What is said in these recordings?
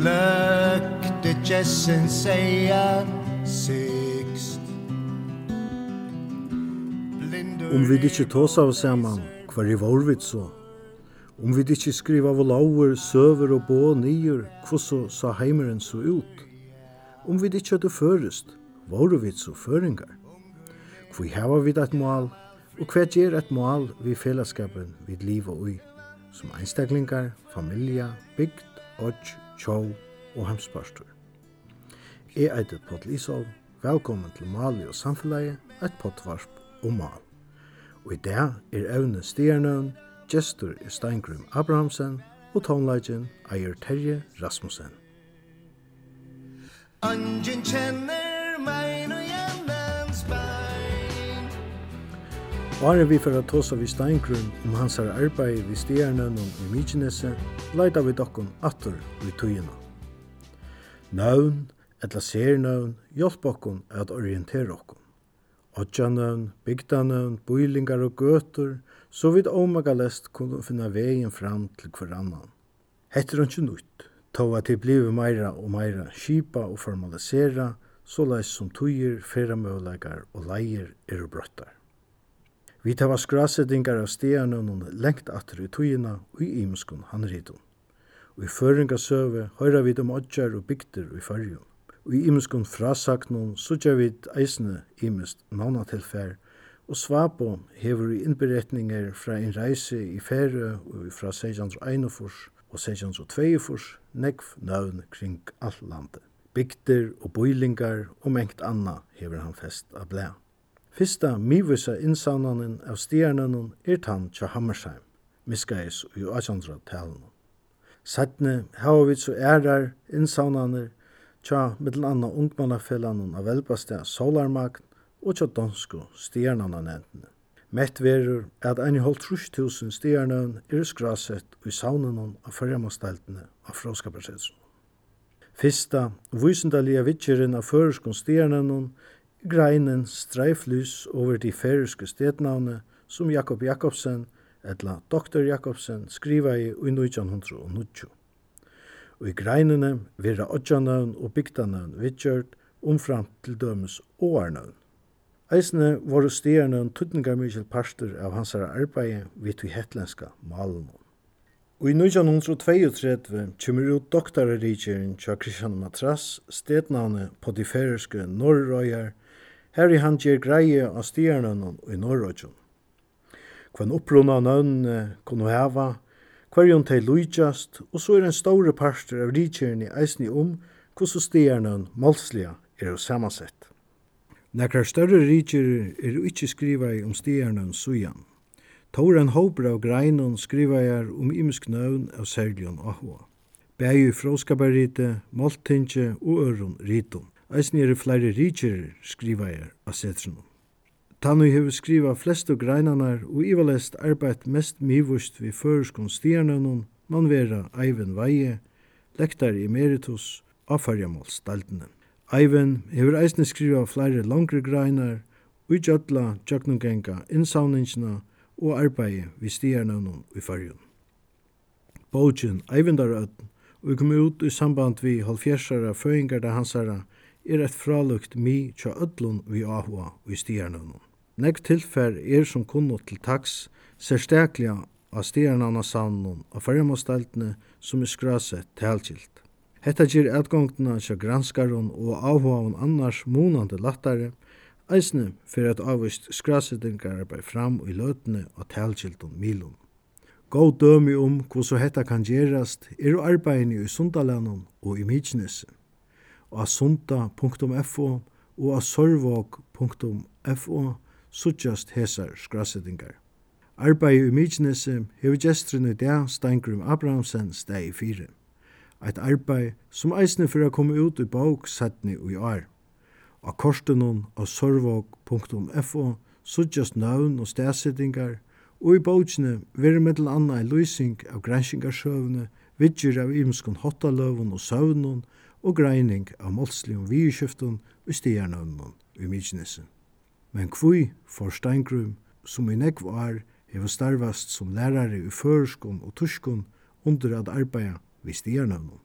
glökte jessen säga sixt Om vi ikke tås av saman, hver i vidt så? Om vi ikke skriva av lauer, søver og bå nyer, hvordan sa heimeren så ut? Om vi ikke hadde førest, våre vi så føringar? Hva hava vi et mål, og hva gjer et mål vi fellesskapen vi og ui, som einstaklingar, familia, bygd, odj tjó og heimspartur. Jeg eiter Pål Isov, velkommen til Mali og samfunnleie, et pottvarp og mal. Og i dag er evne stjernøen, gestur er Steingrim Abrahamsen og tonelagen eier Terje Rasmussen. Angen kjenner meg når jeg Åre vi for å tåsa vi Steingrun om hans her arbeid vi stjerne noen i Mykinese, leida vi dokken atter vi tøyina. Nøvn, etla sernøvn, hjelp okken at orientere okken. Ottjanøvn, bygdanøvn, bøylingar og gøtur, så vidt omaga lest kunne finna vegin fram til hverannan. Hette er ikke nytt, tog at det blive meira og meira skipa og formalisera, så leis som tøyer, feramøvleikar og leier er brøttar. Vi tar skrasettingar av steanøvnen lengt atter i tøyina og i imskun handritum. Og i føringasøve høyra vi om odjar og bygder og i fyrjun. Og i imskun frasaknun sutja vi eisne imest navnatilfær, og svapo hever i innberetninger fra en reise i fære og fra 1601 og 1602 nekv nøvn kring alt landet. Bygder og boilingar og mengt anna hever han fest av blæ. Fyrsta mivisa innsavnanen av stjernanen er tann tja Hammersheim, miskais i 1800-talen. Sattne hava vi så ærar innsavnaner tja mittel anna ungmannafellanen av velbastea Solarmagn og tja dansko stjernananendene. Mett verur at ein holdt trustusen stjernan er skrasett i saunanon av fyrremmasteltene av fråskaparsetsen. Fyrsta, vysendalia vitsjeren av føreskon stjernanon Greinen streiflys over de færiske stednavne som Jakob Jakobsen, etla Dr. Jakobsen, skriva i i 1990. Og i greinene vera odjanavn og bygdanavn vidgjørt omfram til dømes åarnavn. Eisne var stjernavn tuttningarmykjel parster av hans arbeid vidt vi hetlenska malen. Og i 1932 kommer ut doktorerikjeren tja Christian Matras, stednavne på de færiske Norrøyer, Her i han gjer greie av stjernene i Norrøtjen. Kvann opprunna nøvnene kunne heva, kvarjon tei lujtjast, og så er en store parster av rikjerne eisni om hvordan stjernene målsliga er samansett. Nekrar større rikjer er ikkje skriva i om stjernene sujan. Tauren håper av greinon skriva er om imisk nøvn av særlig og ahua. i fråskabarite, måltinje og øron ritum. Eisen er flere rikjer skriva er av setrenum. Tannu hefur skriva flestu greinanar og ivalest arbeidt mest mivust við føreskon stjernøvnun, man vera Eivind Veie, lektar emeritus, avfarjamålstaltene. Eivind hefur eisne skriva flere langre greinar, utjødla tjøknungenga innsavningina og arbeid við stjernøvnun i fargen. Bogen Eivindarøtten og kom ut i samband við halvfjersara føyingar da hansara er eitt fralukt mi tja ödlun vi ahua og i stigarnøvnum. Tilfær er som kunnu til taks, sérstaklega av stigarnana sannun og færjamastaltene som er skrasett talkilt. Hetta gir atgongtena tja granskaron og áhugaun annars munande lattare, eisne fyrir at avvist skrasettingar arbeid fram i løtene og talkiltun milun. Góð dømi om hvordan hetta kan gerast er arbeidni i Sundalanum og i Mykinesi á sunda.fo og á sorvog.fo suttjast hesar skrassettingar. Arbeiði i Mykinesi hefur gestrin i dag Steingrim Abrahamsen steg i fire. Eit arbeid som eisne fyrir a komme ut i bók setni og i år. Av korstenon av suggest suttjast navn og stegsettingar, og i bókene veri mittel anna i lysing av grænskingarsøvne, vidgjur av ymskon hottaløvun og søvnun, og greining av målslium vidskiftum og stigarnavnum i Mykjenesen. Men kvui for Steingrum, som i nekv år hefur starvast som lærare i førskun og tuskun under at arbeida vi stigarnavnum.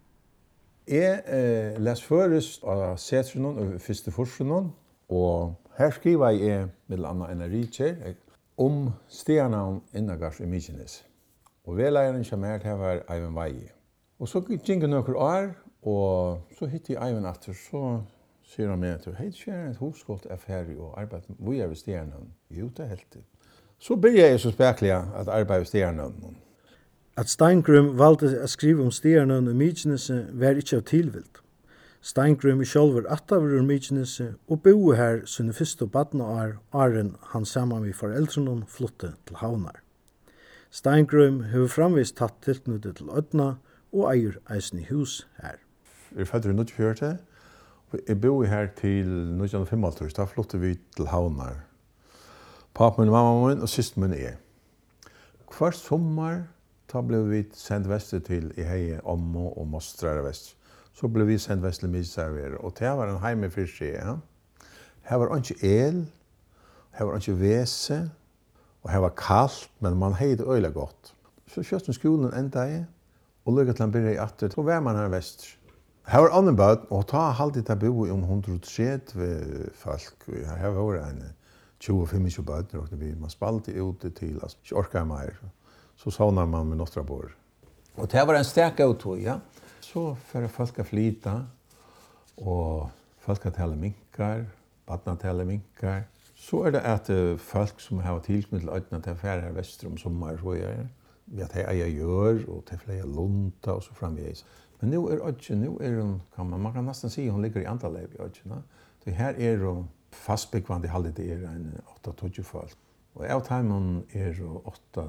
Jeg eh, les først av setrenon og første forskjenon, og her skriver jeg med anna enn Richard om stigarnavn innagars i Mykjenes. Og veleiren kommer her til å være Eivind Veie. Og så gikk det noen år, Og så hittet jeg Eivind etter, så sier han meg til, hei, det skjer et hovedskott affære og arbeid, hvor er vi stjernene? Jo, det er helt det. Så begynner jeg så spekelig at arbeid ved stjernene. At Steingrum valgte å skrive om stjernene og Mykjenese var ikke av tilvilt. Steingrum er sjølver attavur ur Mykjenese og bo her sine første badne år, åren han sammen med foreldrene flyttet til Havnar. Steingrum har framvist tatt tilknyttet til Ødna og eier eisen i hus her er født i Nødgjørte. Jeg bor her til 1955, da flyttet vi til Havnar. Papen min, mamma min og sist min er. Hver sommer da ble vi sendt vestet til i heie Ommo og Mostrar vest. Så ble vi sendt vestet til Midserver, og det var en heime for seg. Ja. Her var ikke el, her var ikke vese, og her var kaldt, men man heit øyla godt. Så kjøsten skolen enda i, og lykket til han byrja i atter, så var man her vest. Her var andre bød, og ta halvtid til bo om 130 folk. Her var en 25 bød, og vi man spalte ut til, altså, ikke orka jeg mer. Så savna man med nåttra bor. Og det var en sterk auto, ja. Så fyrir folk að flyta, og folk að tala minkar, badna tala minkar. Så er det at folk som har tilknyttet øyne til affærer vestre om sommer, så er det at de eier gjør, og til flere lunta, og så framvegis. Men nu är ödgen, nu är hon, kan man, man kan nästan säga hon ligger i andra antalläv i ödgen. Så här är hon fastbyggvande i halvdelt är en 8-12 folk. Och av timen er åtta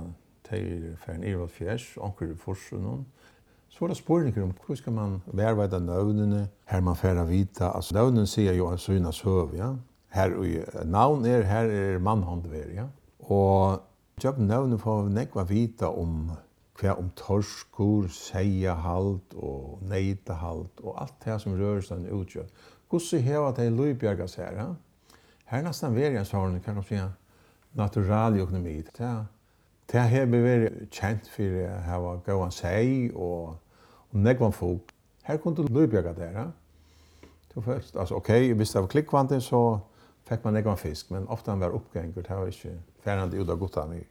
teir færen en og fjers, anker i forsen hon. Så var det spørninger om hvordan skal man verveide navnene, her man færre vita. Altså navnene sier jo en syna søv, ja. Her er navn er, her er mannhåndver, ja. Og kjøp nøvnen får nekva vita om hva om torskur, seiahald og neitahald og alt det som rørelsen utgjør. Hvordan hever det løybjergas her? Her nesten veri en sånn, kan man si, natural økonomi. Det, det her vi vært kjent for å hava gåan seg og, og negvann folk. Her kunne du løybjørga der. Ha? Du først, altså, ok, hvis det var klikkvante så fikk man negvann fisk, men ofte han var oppgengur, det var ikke ferrande ut av gutta mye.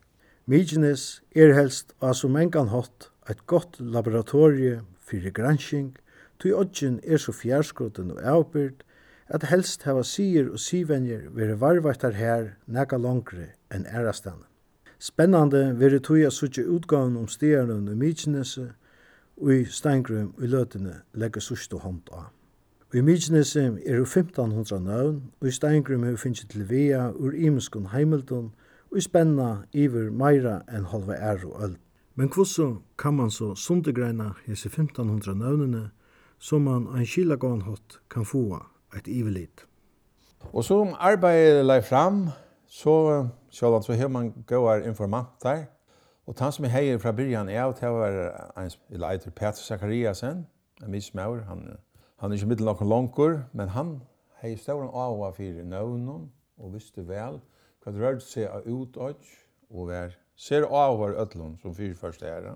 Mykines er helst á så mengan hatt eit godt laboratorie fyrir gransking, tui odgjen er så fjærskroten og avbyrd, at helst hava sier og sivenjer vere varvaktar her nega langre enn ærastan. Spennande vere tui a suttje utgaven om stjernen i Mykinese, og i Steingrum i løtene legger sørste hånd av. I Mykinese er jo 1500 navn, og i Steingrum er det til vea ur imeskun heimeldun, og spenna iver meira enn halva er og öll. Men hvordan kan man så sundegreina hese 1500 nøvnene som man en kylagån hatt kan få et ivelit? Og så om arbeidet lei fram, så sjålan så har man gåar informantar. Og han som er heier fra byrjan er at det var en leiter Peter Zachariasen, en mismaur, han, han er ikke middel nokon langkur, men han heier stauran av av fyrir nøvnen og visste vel, hva det rørte seg av utått, og vær ser av avhår ødlån som fyrførst er.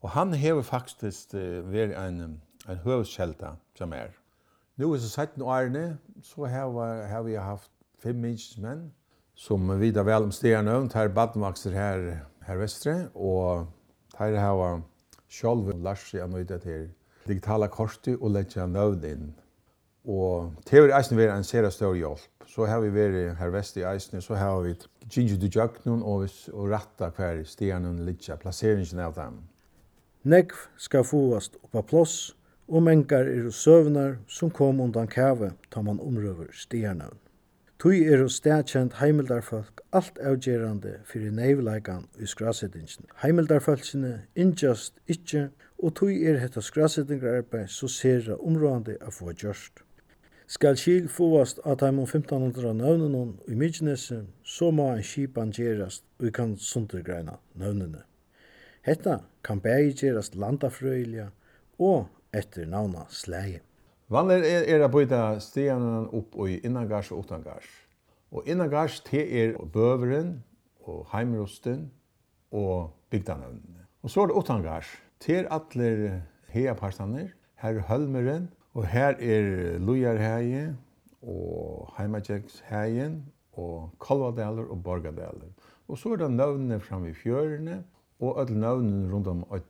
Og han hever faktisk uh, vært en, en høvskjelta som er. Nå er så 17 årene, så har, vi haft fem minnsmenn, som vidar vel om stjerne, tar badmakser her, her vestre, og tar har sjálv lars seg anøyde til digitale kortet og letja nøvn inn. Og til å eisen være en sere større hjelp så har vi vært her vest i Eisne, så har vi Ginger du Jøknun og, og ratta hver stierne litja, plasseringen av dem. Nekv skal fåast oppa plås, og mengar er søvnar som kom undan kave tar man omrøver stierne. Tui er hos stedkjent heimildarfolk alt avgjerande fyrir neivleikan i skrasettingsen. Heimildarfolkene innjast ikkje, og tui er hetta skrasettingararbeid så sera områdande av få gjørst. Skal skil fåast at heimon 1500 nøvnenon i Mykjenese, så må ein skipan gjerast og vi kan sundergreina nøvnene. Hetta kan bægi gjerast landafrøyliga og etter navna slægi. Vanlig er, er a bøyta stianen opp og i innangars og utangars. Og innangars te er bøveren og heimrosten og bygdanøvnene. Og så er det utangars. Te er atler heapartaner, her hølmeren, Og her er Lujarheie og Heimagjegshheien og Kolvadaler og Borgadaler. Og så er det navnene framme i fjørene og alle navnene rundt om øyne.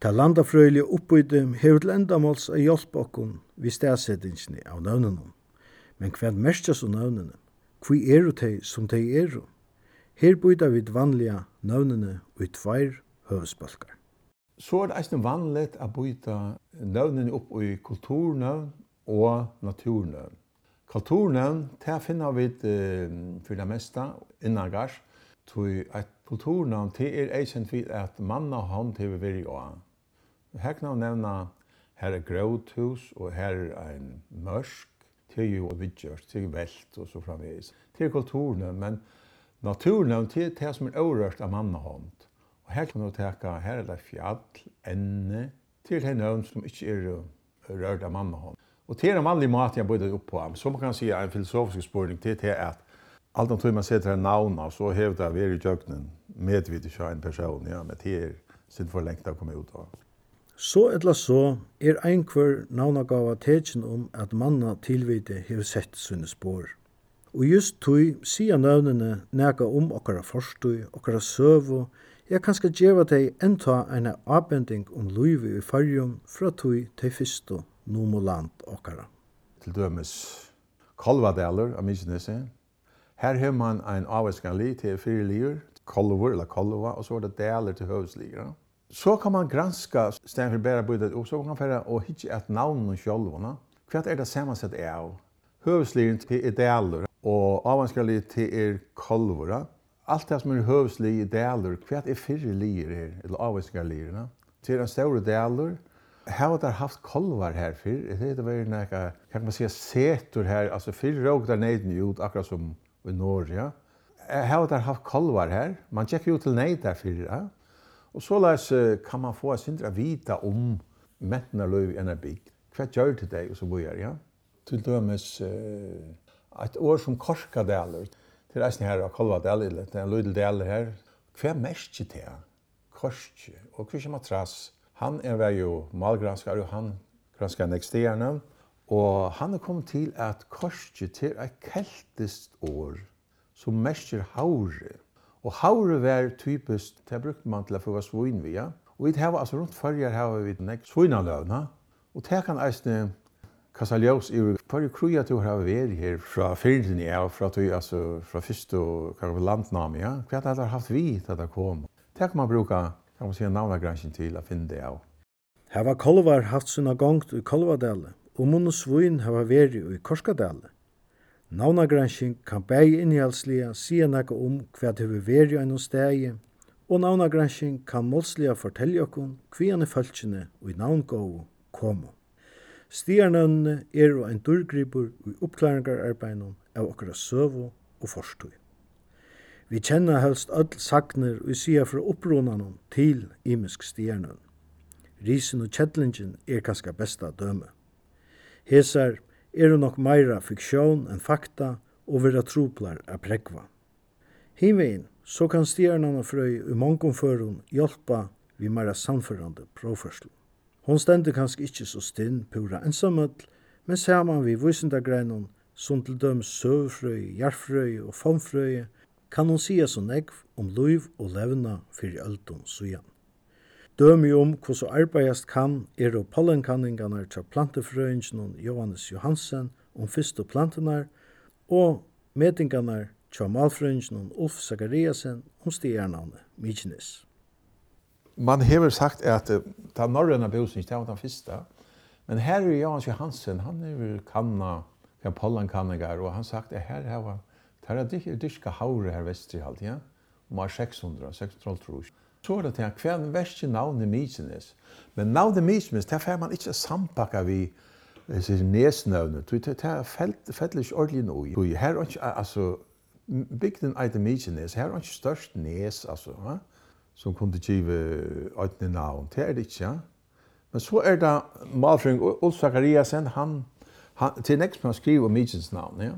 Ta landafrøylige oppbytum hever til endamåls å hjelpe okkon vi stedsettingsni av navnene. Men hva merkes av navnene? Hvor er de som de er? Her byter vi vanlige navnene og i tveir høvesbalkar. Så er det eisne vanligt å byta nøvnen opp i kulturnøvn og naturnøvn. Kulturnøvn, det finner vi eh, for det meste innan gars. Tui et kulturnøvn, det er eisen for at manna hånd til vi vil jo. Her kan jeg nevne, her er gråthus og her er en mørsk. Det er jo vidgjørs, det er velt og så framvis. Det er kulturnøvn, men naturnøvn, det er det som er overrørt av manna hånd. Og her kan du teka, her er det fjall, enne, til henne øvn som ikke er rørt av mann og hånd. Og til en vanlig måte jeg bøyde opp på ham, så man kan si en filosofisk spørning til det at alt om tog man setter en navn av, så hever det vi er i døgnen medvitt ikke en person, ja, men det er sin for lengt å komme ut av. Så etla så er einhver navnagava tegjen om at manna tilvide hever sett sunne spår. Og just tog sier navnene nega om okkara forstøy, okkara søvo, Jeg kan skal djeva deg enta en avbending om luivi i fargjum fra tog til fyrstu nomoland okkara. Til dømes Kolvadeler av Mykineset. Her har man en avvæskan li til fire lier, kolvor eller kolva, og så er det deler til høvesliger. Så kan man granska stedet for bæra budet, og så kan man færa og hitje et navn og sjolvona. Hva er det samansett er av? Høvesliger til er deler, og avvæskan li til er kolvora allt det som er hövslig i delar, hva är fyrre lier her, eller avvisningar lier. No? Det en større delar. Här har det haft kolvar här för det heter väl kan man säga setur här alltså fyrre råk der ned ut akkurat som i Norge. Ja? Här har det haft kolvar här. Man checkar ju till ned där för ja? Och så läs kan man få sindra vita om mättna løy i en bygd. hva gör det deg, og så börjar ja. Till dömes et år som Korskadalur til reisen her av Kolvadel, det er en lydel deler her. Hva merker det? Korske og Kristian Matras. Han er vel jo malgranskar, og han granskar neksterne. Og han er kommet til at korske til er keltist år som merker haure. Og haure var typisk, det brukte man til å få svin via. Og vi har altså rundt førjer har vi nekk svinaløvna. Og det kan eisne kasta ljós i fyrir kruja du har vært her fra fyrden ja, fra du altså fra fyrst og kanskje landnam ja. Kvat har haft vi til det kom. Det kan man bruka kan man säga navnagranschen til å finne det av. Her var Kolvar haft sina gongt i Kolvadale, og munn og hava veri i Korskadale. Navnagranschen kan bæg í sia nekka om hva det hava veri av noen stegi, og navnagranschen kan målsliga fortelle okkon hva han er fölkjene og i navngåu komo. Stigarnøvnene er og ein dyrgripur i oppklaringararbeidnum av okkara søvo og forstøy. Vi kjenner helst öll sagner og sier fra opprunanum til imisk stigarnøvn. Risen og kjettlingen er kanska besta døme. Hesar er nok meira fiksjon enn fakta og vera troplar a pregva. Himvegin, så kan stigarnøvnene frøy i mongomførun hjelpa vi meira samførande proførslu. Hon stendur kanskje ikkje så stinn pura ensamøll, men saman vi vysindagreinon, som til døms søvfrøy, jarfrøy og fomfrøy, kan hon sia så negv om luiv og levna fyrir öldum sujan. Dømi om hvordan arbeidast kan er og pollenkanningarnar til plantefrøyngen Johannes Johansen om fyrstu plantenar og metingarnar til malfrøyngen Ulf Zachariasen om stjernavne Mykines man hever sagt at ta norrøna bosning, det var den fyrsta, Men her er Jans Johansen, han er vel kanna, ja, Pollan kannegar, og han sagt at her har han, her er dyrka haure her vestri halt, ja? Om 600, 600 trus. Så er det til hver en verste navn i Mysenes. Men navn i Mysenes, det er man ikke sampakka vi disse nesnøvne. Det er fællig ikke ordentlig noe. Her er ikke, altså, bygden eit i Mysenes, her er ikke størst nes, altså, ja? som kunde give øyne navn. Det er det ikke, ja. Men så er det Malfring Ulf Zachariasen, han, han til næst man skriver Mitchens navn, ja.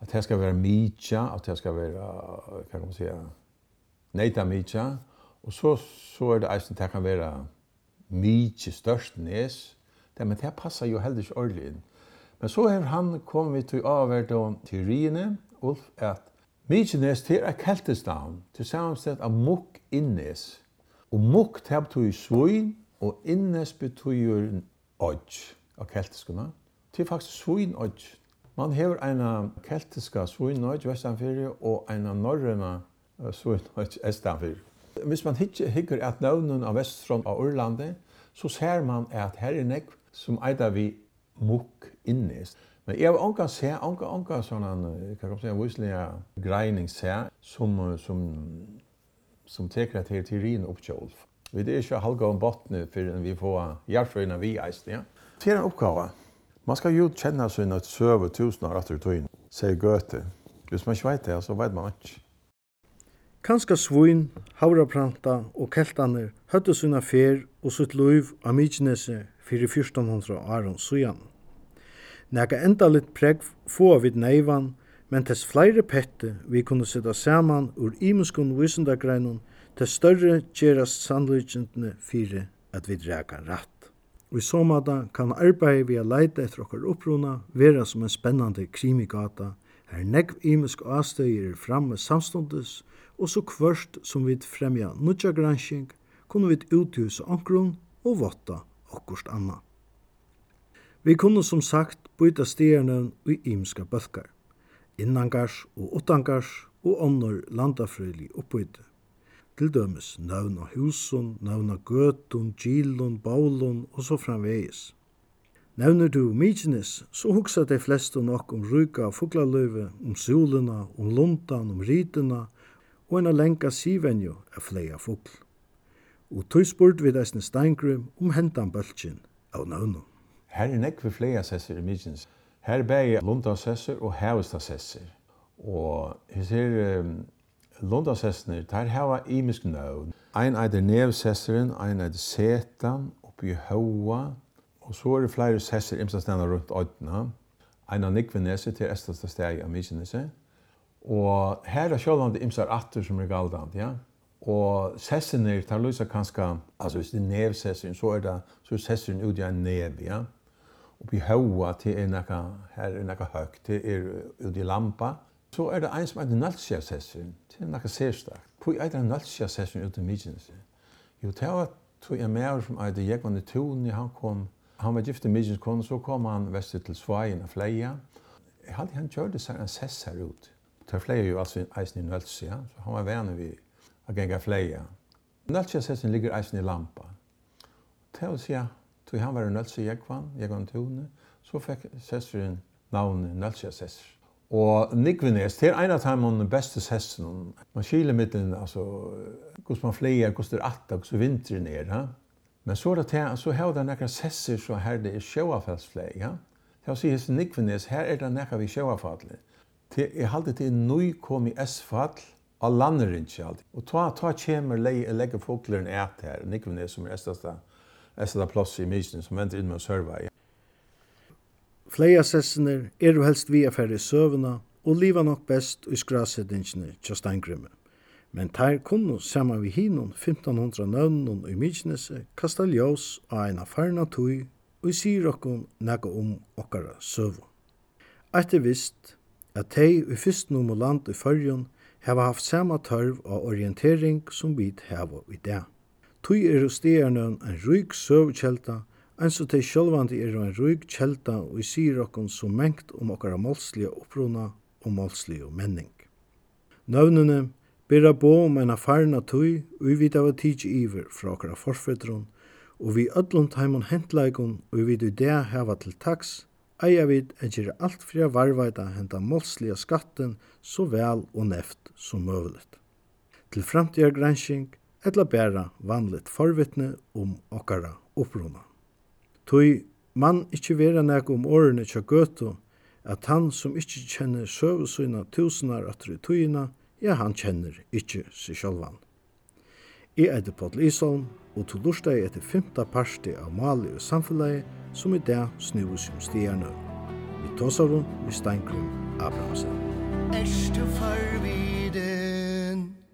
At det skal være Mitja, at det skal være, kan man säga, Neita Mitja. Og så, så er det eisen, det kan være Mitje størst nes. Det, men det passer jo heller ikke ordentlig inn. Men så har han kommet til avverdet om teoriene, Ulf, at Mykines til er keltestavn, til samanstett av mukk innes. Og mukk til betyr svin, og innes betyr odj av keltiskuna. Til faktisk svin odj. Man hever eina keltiska svin odj vestanfyrir og eina norrena svin odj estanfyrir. Hvis man ikke hikker at navnen av Vestfront av Urlandet, så ser man at her er nekv som eida vi mukk innest. Men jeg har ångan se, ångan, ångan sånn, kan jeg si, visslige greining se, som, som, som teker at her teorien oppkjølv. Vi er ikke halga om bottene før vi får hjertfrøyna vi eist, ja. Til en oppgave. Man skal jo kjenne seg nødt søve tusen år etter tøyen, sier Goethe. Hvis man ikke vet det, så vet man ikke. Kanska svin, havrapranta og keltaner høttu sina fer og sutt luiv av Mykjenese fyrir 1400 árum sujan. Nega endalit pregg få vid neivan, men tess flere pette vi kunne sitta saman ur imenskun visendagreinun tess større gerast sannløygendene fyrir at vi drega ratt. Og i så måte kan arbeid vi a leite etter okkar opprona vera som en spennande krimigata, her negv imisk avstøyer framme samståndes, og så kvørst som vi fremja nudja gransking, kunne vi uthusa ankron og votta okkurst anna. Vi kunne som sagt byta stjerne i imska bøtkar, innangars og utangars og onnur landafrøylig oppbyte. Til dømes nøvn av husen, nøvn av gøtun, gilun, baulun og så framvegis. Nevner du Mykines, så hugsa de fleste nok om ryka og fuglaløyve, om solina, om luntan, om rytina, og en lenka sivenjo er fleia fugl og tog spurt vi eisne Steingrim om hentan bøltsin av navnum. Her er nekve flere sesser i Mykjens. Her bæg Lundansesser og Hævestansesser. Og her ser um, Lundansessene, der hava imisk navn. Ein eider Nevsesseren, ein eider Setan, oppi Haua, og så er det flere sesser imsa stedna rundt Oddna. Ein av Nikvenese til Estasta steg av Mykjenese. Og her er sjålande imsa atter som er galdant, ja. Og sessene, tar lyser kanskje, altså hvis det er nevsessin, så er det, så er ut i en nev, ja. Og vi høyva til er nekka, her er nekka høyk, til er ut i lampa. Så er det en som er nalsja sessin, til nekka sérstakt. Hvor er det nalsja ut i mykines? Jo, det var tog jeg med som er det Jekvann i Tuni, han kom, han var gift i mykines kone, så kom han vest til Svajen og Fleia. Jeg hadde han kjørte seg en sess her ut. Det er Fleia jo altså eisen i nalsja, så han var venner vi a genga fleia. Nölsja sessin ligger eisen i lampa. Til vil si at han var nölsja jekvan, jekvan tune, så fikk sesseren navnet nölsja sessir. Og Nikvines, det er en av de beste sessene. Man skiler mittelen, altså, hvordan man fleier, hvordan det er atta, hvordan vinteren er. Ha? Men så er det til, så har det nekka sesser så her det er sjøafellsflei. Ja? Det er å si hos Nikvines, her er det nekka vi sjøafallet. Jeg halte til nøy kom i S-fall, av landerinnkje alltid. Og ta, ta kjemer leie legge folkleren et her, nikven er som er estasta, estasta plass i misen som venter inn med å serve. Fleia sessioner er jo helst via færre søvna og liva nok best i skrasettingene til Steingrimme. Men tær kunnu saman vi hinum 1500 nøvnun i Mykinese kasta ljós av eina farna tui og sier okkun nega om okkara søvu. Etter vist at tei i fyrst nummer land i fyrjun hava haft sama tørv og orientering som vi hava i dag. Tui eru stegarnøn en ryk søvkjelta, enn så tei sjølvandi er en ryk kjelta og i sier okkon så mengt om okkara målslige oppruna og målslige menning. Nøvnene bera bo om en farna tui og vi av tidsi iver fra okkara forfedron, og vi ödlund taimon hentleikon og vi vid i det hava til taks eier vit at gjøre alt for å varveita henda målsliga skatten så vel og neft som møveligt. Til framtida gransking etla bæra vanligt forvittne om okkara opprona. Tøy man ikkje vera nek om årene tja gøtu, at han som ikkje kjenner søvesøyna tusenar atri tøyina, ja han kjenner ikkje seg sjálvan. Jeg heter Paul Isholm, og til lursdag etter femta parti av Mali og samfunnet, som i dag snurus om stjerne. Vi tåsar om vi Steinkrum Abrahamsen. Erste farvide